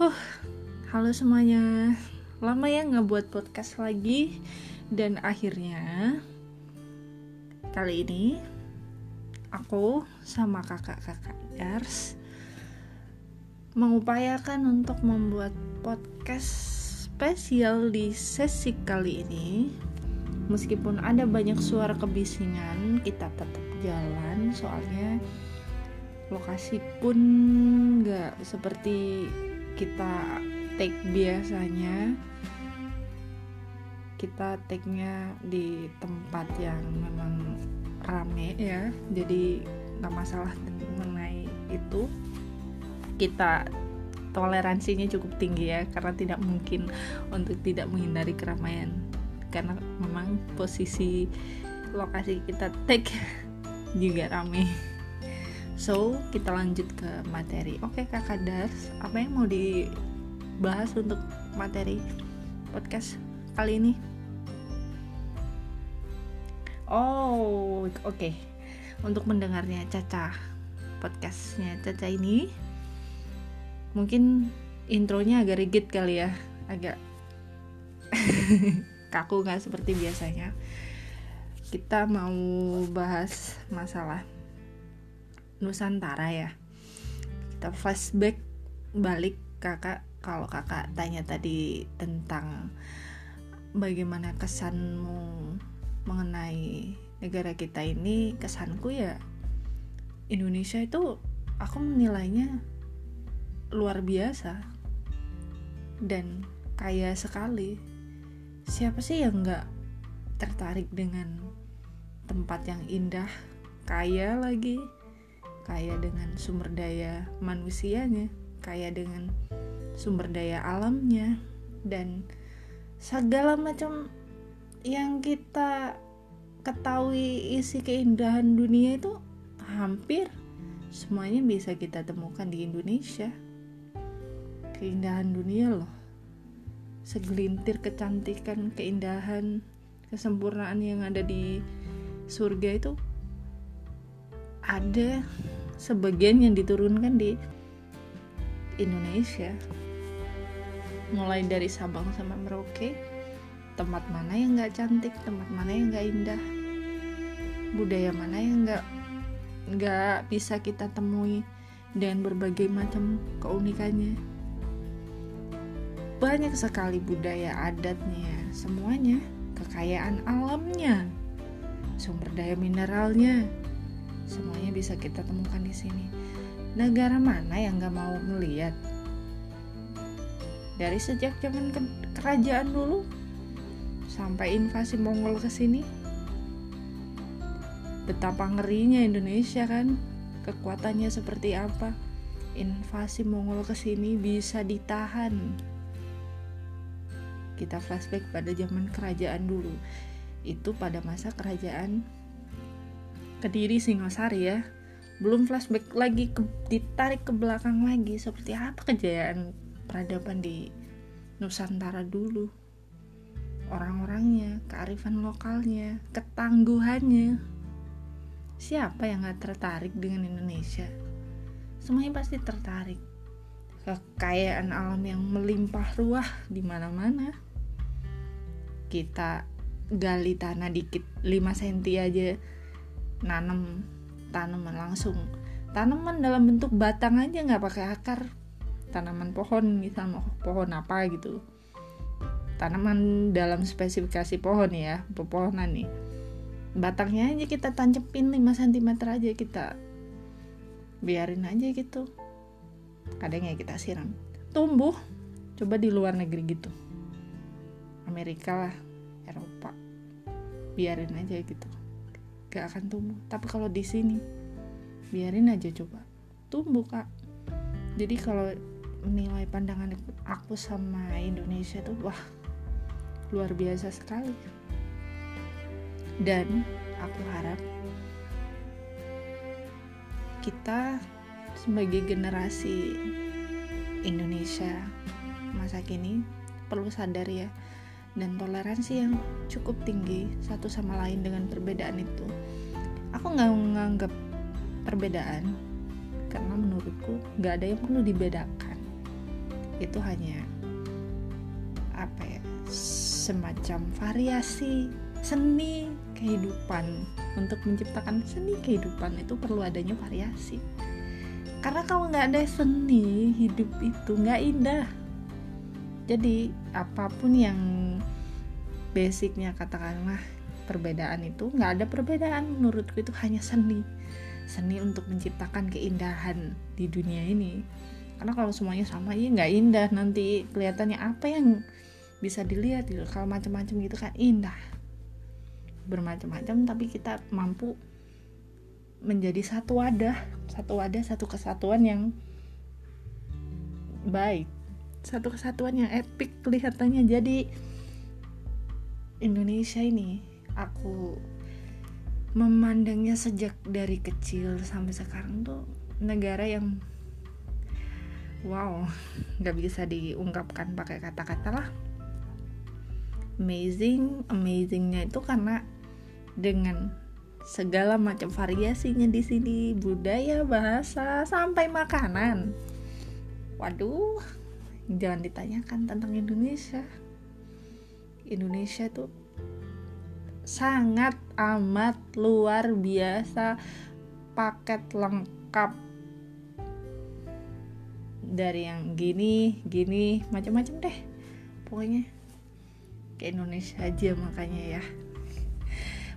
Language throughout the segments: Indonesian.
Huh, halo semuanya. Lama ya nggak buat podcast lagi dan akhirnya kali ini aku sama kakak-kakak Dars mengupayakan untuk membuat podcast spesial di sesi kali ini. Meskipun ada banyak suara kebisingan, kita tetap jalan soalnya lokasi pun nggak seperti kita take biasanya kita take-nya di tempat yang memang rame ya. Jadi nggak masalah mengenai itu. Kita toleransinya cukup tinggi ya karena tidak mungkin untuk tidak menghindari keramaian. Karena memang posisi lokasi kita take juga rame So, kita lanjut ke materi. Oke, Kakak Dars, apa yang mau dibahas untuk materi podcast kali ini? Oh, oke. Okay. Untuk mendengarnya Caca, podcastnya Caca ini mungkin intronya agak rigid kali ya, agak kaku nggak seperti biasanya. Kita mau bahas masalah Nusantara ya. Kita flashback balik kakak kalau kakak tanya tadi tentang bagaimana kesanmu mengenai negara kita ini kesanku ya Indonesia itu aku menilainya luar biasa dan kaya sekali. Siapa sih yang nggak tertarik dengan tempat yang indah kaya lagi kaya dengan sumber daya manusianya, kaya dengan sumber daya alamnya, dan segala macam yang kita ketahui isi keindahan dunia itu hampir semuanya bisa kita temukan di Indonesia. Keindahan dunia loh. Segelintir kecantikan, keindahan, kesempurnaan yang ada di surga itu ada sebagian yang diturunkan di Indonesia. Mulai dari Sabang sama Merauke tempat mana yang gak cantik tempat mana yang gak indah budaya mana yang gak nggak bisa kita temui dan berbagai macam keunikannya. Banyak sekali budaya adatnya semuanya kekayaan alamnya sumber daya mineralnya semuanya bisa kita temukan di sini. Negara mana yang gak mau melihat dari sejak zaman kerajaan dulu sampai invasi Mongol ke sini betapa ngerinya Indonesia kan? Kekuatannya seperti apa? Invasi Mongol ke sini bisa ditahan. Kita flashback pada zaman kerajaan dulu. Itu pada masa kerajaan Kediri Singosari ya belum flashback lagi ke, ditarik ke belakang lagi. Seperti apa kejayaan peradaban di Nusantara dulu? Orang-orangnya kearifan lokalnya ketangguhannya. Siapa yang gak tertarik dengan Indonesia? Semuanya pasti tertarik. Kekayaan alam yang melimpah ruah di mana-mana. Kita gali tanah dikit 5 cm aja nanam tanaman langsung. Tanaman dalam bentuk batang aja nggak pakai akar. Tanaman pohon misal pohon apa gitu. Tanaman dalam spesifikasi pohon ya pepohonan nih. Batangnya aja kita tancepin 5 cm aja kita biarin aja gitu. Kadang ya kita siram. Tumbuh coba di luar negeri gitu. Amerika lah Eropa. Biarin aja gitu gak akan tumbuh. Tapi kalau di sini biarin aja coba. Tumbuh kak. Jadi kalau nilai pandangan aku sama Indonesia tuh wah luar biasa sekali. Dan aku harap kita sebagai generasi Indonesia masa kini perlu sadar ya dan toleransi yang cukup tinggi satu sama lain dengan perbedaan itu. Aku nggak menganggap perbedaan karena menurutku nggak ada yang perlu dibedakan. Itu hanya apa ya semacam variasi seni kehidupan. Untuk menciptakan seni kehidupan itu perlu adanya variasi. Karena kalau nggak ada seni hidup itu nggak indah. Jadi apa pun yang basicnya katakanlah perbedaan itu nggak ada perbedaan menurutku itu hanya seni. Seni untuk menciptakan keindahan di dunia ini. Karena kalau semuanya sama ya nggak indah nanti. Kelihatannya apa yang bisa dilihat gitu kalau macam-macam gitu kan indah. Bermacam-macam tapi kita mampu menjadi satu wadah. Satu wadah satu kesatuan yang baik. Satu kesatuan yang epic kelihatannya. Jadi Indonesia ini aku memandangnya sejak dari kecil sampai sekarang tuh negara yang wow nggak bisa diungkapkan pakai kata-kata lah. Amazing amazingnya itu karena dengan segala macam variasinya di sini budaya bahasa sampai makanan. Waduh jangan ditanyakan tentang Indonesia Indonesia tuh sangat amat luar biasa paket lengkap. Dari yang gini gini macam-macam deh pokoknya. Ke Indonesia aja makanya ya.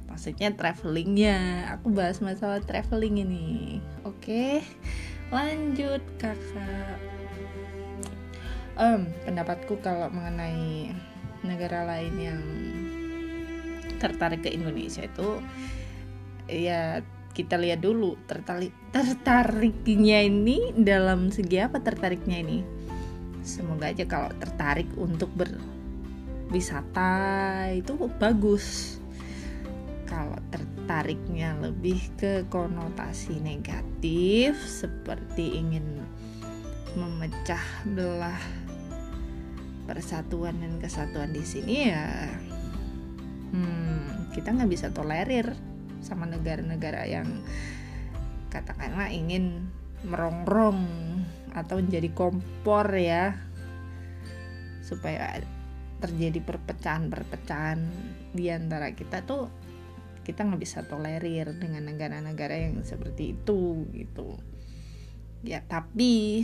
Maksudnya travelingnya. Aku bahas masalah traveling ini. Oke lanjut kakak. Um, pendapatku kalau mengenai negara lain yang tertarik ke Indonesia itu ya kita lihat dulu tertarik tertariknya ini dalam segi apa tertariknya ini. Semoga aja kalau tertarik untuk berwisata itu bagus. Kalau tertariknya lebih ke konotasi negatif seperti ingin memecah belah persatuan dan kesatuan di sini ya hmm, kita nggak bisa tolerir sama negara-negara yang katakanlah ingin merongrong atau menjadi kompor ya supaya terjadi perpecahan-perpecahan di antara kita tuh kita nggak bisa tolerir dengan negara-negara yang seperti itu gitu. Ya tapi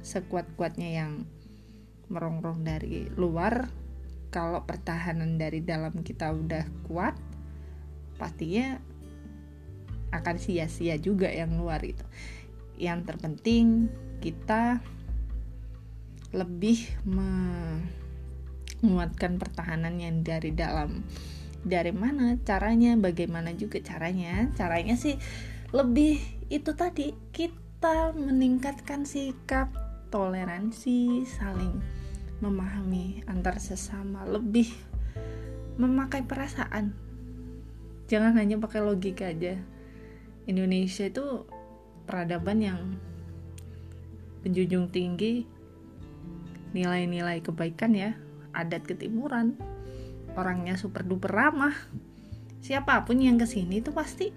sekuat-kuatnya yang merongrong dari luar. Kalau pertahanan dari dalam kita udah kuat pastinya akan sia-sia juga yang luar itu yang terpenting kita lebih menguatkan pertahanan yang dari dalam. Dari mana caranya bagaimana juga caranya. Caranya sih lebih itu tadi kita meningkatkan sikap toleransi saling memahami antar sesama lebih memakai perasaan. Jangan hanya pakai logika aja. Indonesia itu peradaban yang menjunjung tinggi nilai-nilai kebaikan ya adat ketimuran orangnya super duper ramah. Siapa pun yang ke sini tuh pasti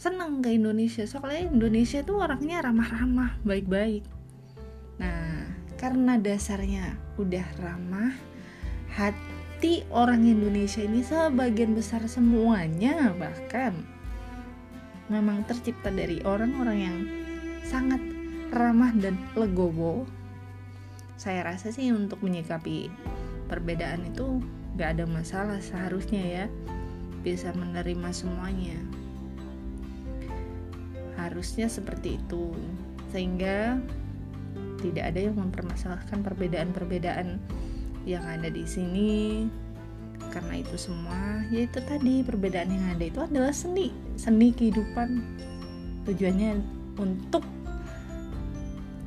seneng ke Indonesia soalnya Indonesia tuh orangnya ramah-ramah baik-baik. Nah karena dasarnya udah ramah hati orang Indonesia ini sebagian besar semuanya bahkan memang tercipta dari orang-orang yang sangat ramah dan legowo. Saya rasa sih untuk menyikapi perbedaan itu gak ada masalah seharusnya ya bisa menerima semuanya. Harusnya seperti itu. Sehingga tidak ada yang mempermasalahkan perbedaan-perbedaan yang ada di sini. Karena itu semua yaitu tadi perbedaan yang ada itu adalah seni seni kehidupan. Tujuannya untuk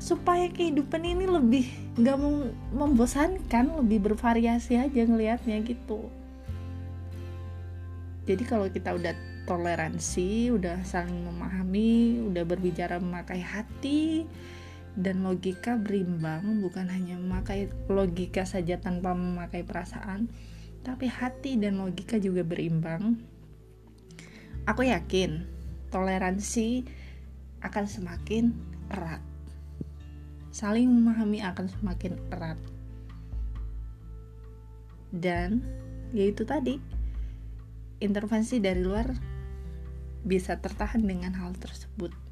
supaya kehidupan ini lebih nggak membosankan lebih bervariasi aja ngelihatnya gitu. Jadi kalau kita udah toleransi udah saling memahami udah berbicara memakai hati dan logika berimbang bukan hanya memakai logika saja tanpa memakai perasaan tapi hati dan logika juga berimbang. Aku yakin toleransi akan semakin erat. Saling memahami akan semakin erat. Dan yaitu tadi intervensi dari luar bisa tertahan dengan hal tersebut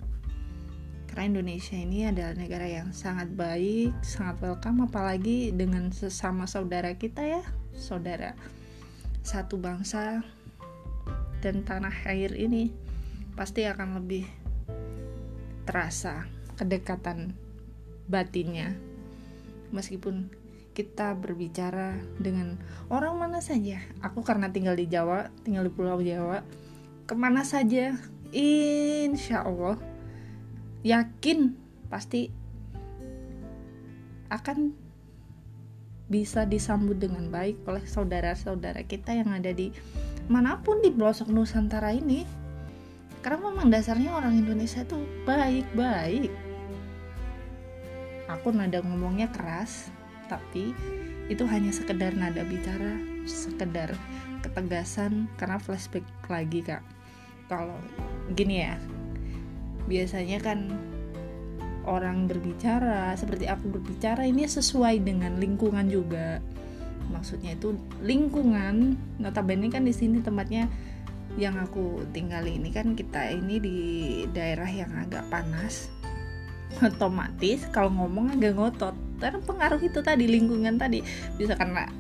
karena Indonesia ini adalah negara yang sangat baik, sangat welcome apalagi dengan sesama saudara kita ya, saudara satu bangsa dan tanah air ini pasti akan lebih terasa kedekatan batinnya. Meskipun kita berbicara dengan orang mana saja aku karena tinggal di Jawa tinggal di Pulau Jawa ke mana saja insya Allah yakin pasti akan bisa disambut dengan baik oleh saudara-saudara kita yang ada di mana pun di pelosok Nusantara ini. Karena memang dasarnya orang Indonesia tuh baik-baik. Aku nada ngomongnya keras tapi itu hanya sekedar nada bicara sekedar ketegasan karena flashback lagi kak. Kalau gini ya biasanya kan orang berbicara seperti aku berbicara ini sesuai dengan lingkungan juga. Maksudnya itu lingkungan notabene kan di sini tempatnya yang aku tinggali ini kan kita ini di daerah yang agak panas otomatis kalau ngomong agak ngotot. Karena pengaruh itu tadi lingkungan tadi. Bisa karena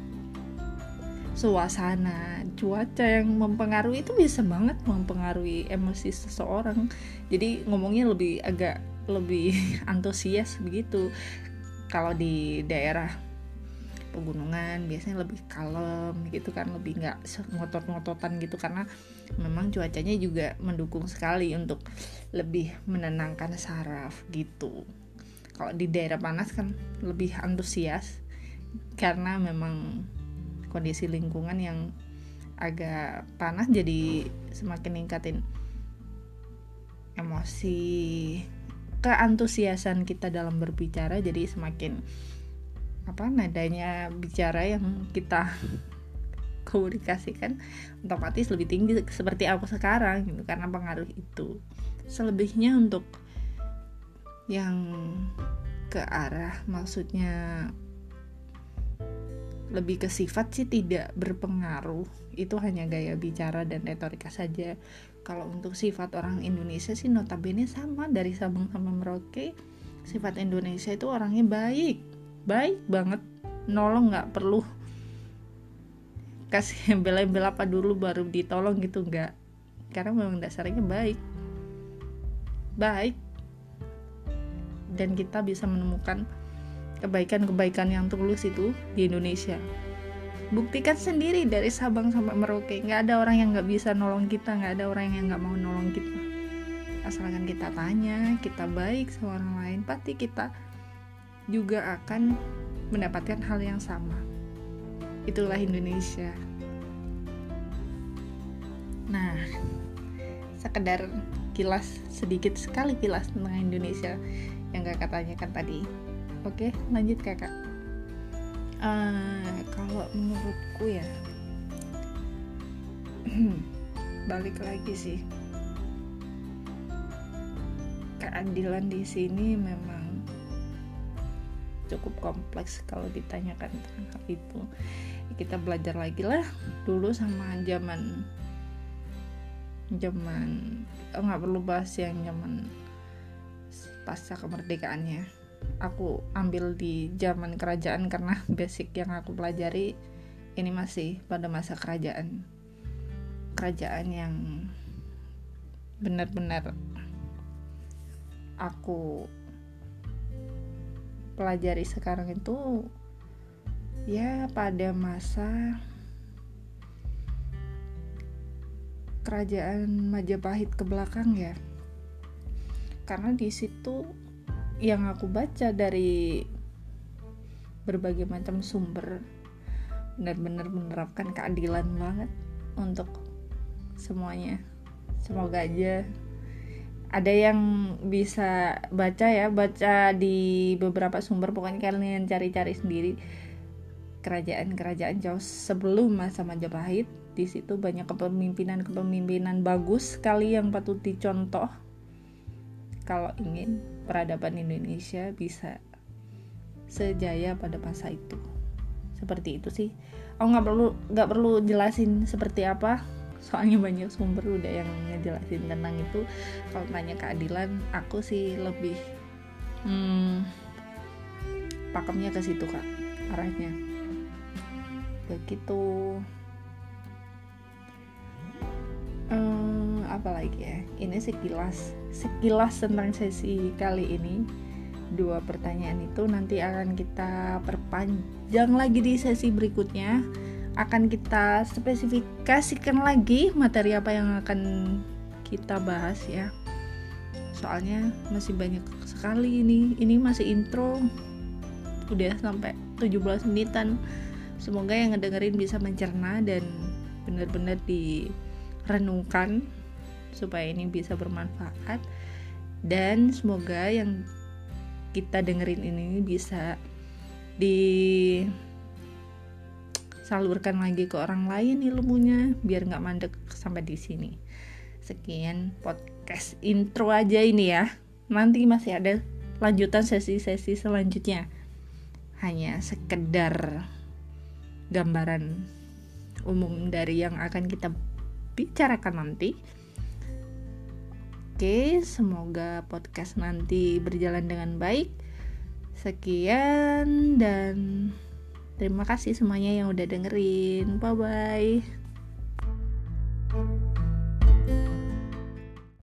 suasana cuaca yang mempengaruhi itu bisa banget mempengaruhi emosi seseorang. Jadi ngomongnya lebih agak lebih antusias begitu. Kalau di daerah pegunungan biasanya lebih kalem gitu kan lebih nggak ngotot-ngototan gitu karena memang cuacanya juga mendukung sekali untuk lebih menenangkan saraf gitu. Kalau di daerah panas kan lebih antusias karena memang kondisi lingkungan yang agak panas jadi semakin ningkatin emosi keantusiasan kita dalam berbicara jadi semakin apa nadanya bicara yang kita komunikasikan otomatis lebih tinggi seperti aku sekarang gitu karena pengaruh itu. Selebihnya untuk yang ke arah maksudnya lebih ke sifat sih tidak berpengaruh. Itu hanya gaya bicara dan retorika saja. Kalau untuk sifat orang Indonesia sih notabene sama. Dari Sabang sampai Merauke sifat Indonesia itu orangnya baik. Baik banget. Nolong nggak perlu kasih embel-embel apa dulu baru ditolong gitu nggak. Karena memang dasarnya baik. Baik. Dan kita bisa menemukan kebaikan-kebaikan yang tulus itu di Indonesia buktikan sendiri dari Sabang sampai Merauke nggak ada orang yang nggak bisa nolong kita nggak ada orang yang nggak mau nolong kita asalkan kita tanya kita baik sama orang lain pasti kita juga akan mendapatkan hal yang sama. Itulah Indonesia. Nah, sekedar kilas sedikit sekali kilas tentang Indonesia yang kakak tanyakan tadi. Oke, lanjut kakak. Uh, kalau menurutku ya, balik lagi sih, keadilan di sini memang cukup kompleks kalau ditanyakan tentang hal itu. Kita belajar lagi lah dulu sama zaman zaman oh nggak perlu bahas yang zaman pasca kemerdekaannya aku ambil di zaman kerajaan karena basic yang aku pelajari ini masih pada masa kerajaan. Kerajaan yang benar-benar aku pelajari sekarang itu ya pada masa kerajaan Majapahit ke belakang ya. Karena di situ yang aku baca dari berbagai macam sumber benar-benar menerapkan keadilan banget untuk semuanya. Semoga aja ada yang bisa baca ya baca di beberapa sumber pokoknya kalian cari-cari sendiri. Kerajaan-kerajaan jauh sebelum masa Majapahit di situ banyak kepemimpinan-kepemimpinan bagus sekali yang patut dicontoh. Kalau ingin peradaban Indonesia bisa sejaya pada masa itu. Seperti itu sih. Aku nggak perlu nggak perlu jelasin seperti apa. Soalnya banyak sumber udah yang ngejelasin tentang itu. Kalau tanya keadilan aku sih lebih hmm, pakemnya ke situ kak arahnya. Begitu. Hmm, apa lagi ya? Ini sekilas sekilas tentang sesi kali ini. Dua pertanyaan itu nanti akan kita perpanjang lagi di sesi berikutnya. Akan kita spesifikasikan lagi materi apa yang akan kita bahas ya. Soalnya masih banyak sekali ini. Ini masih intro. Udah sampai 17 menitan. Semoga yang ngedengerin bisa mencerna dan benar-benar direnungkan supaya ini bisa bermanfaat. Dan semoga yang kita dengerin ini bisa disalurkan lagi ke orang lain ilmunya biar nggak mandek sampai di sini. Sekian podcast intro aja ini ya. Nanti masih ada lanjutan sesi-sesi selanjutnya. Hanya sekedar gambaran umum dari yang akan kita bicarakan nanti Oke, semoga podcast nanti berjalan dengan baik. Sekian dan terima kasih semuanya yang udah dengerin. Bye bye.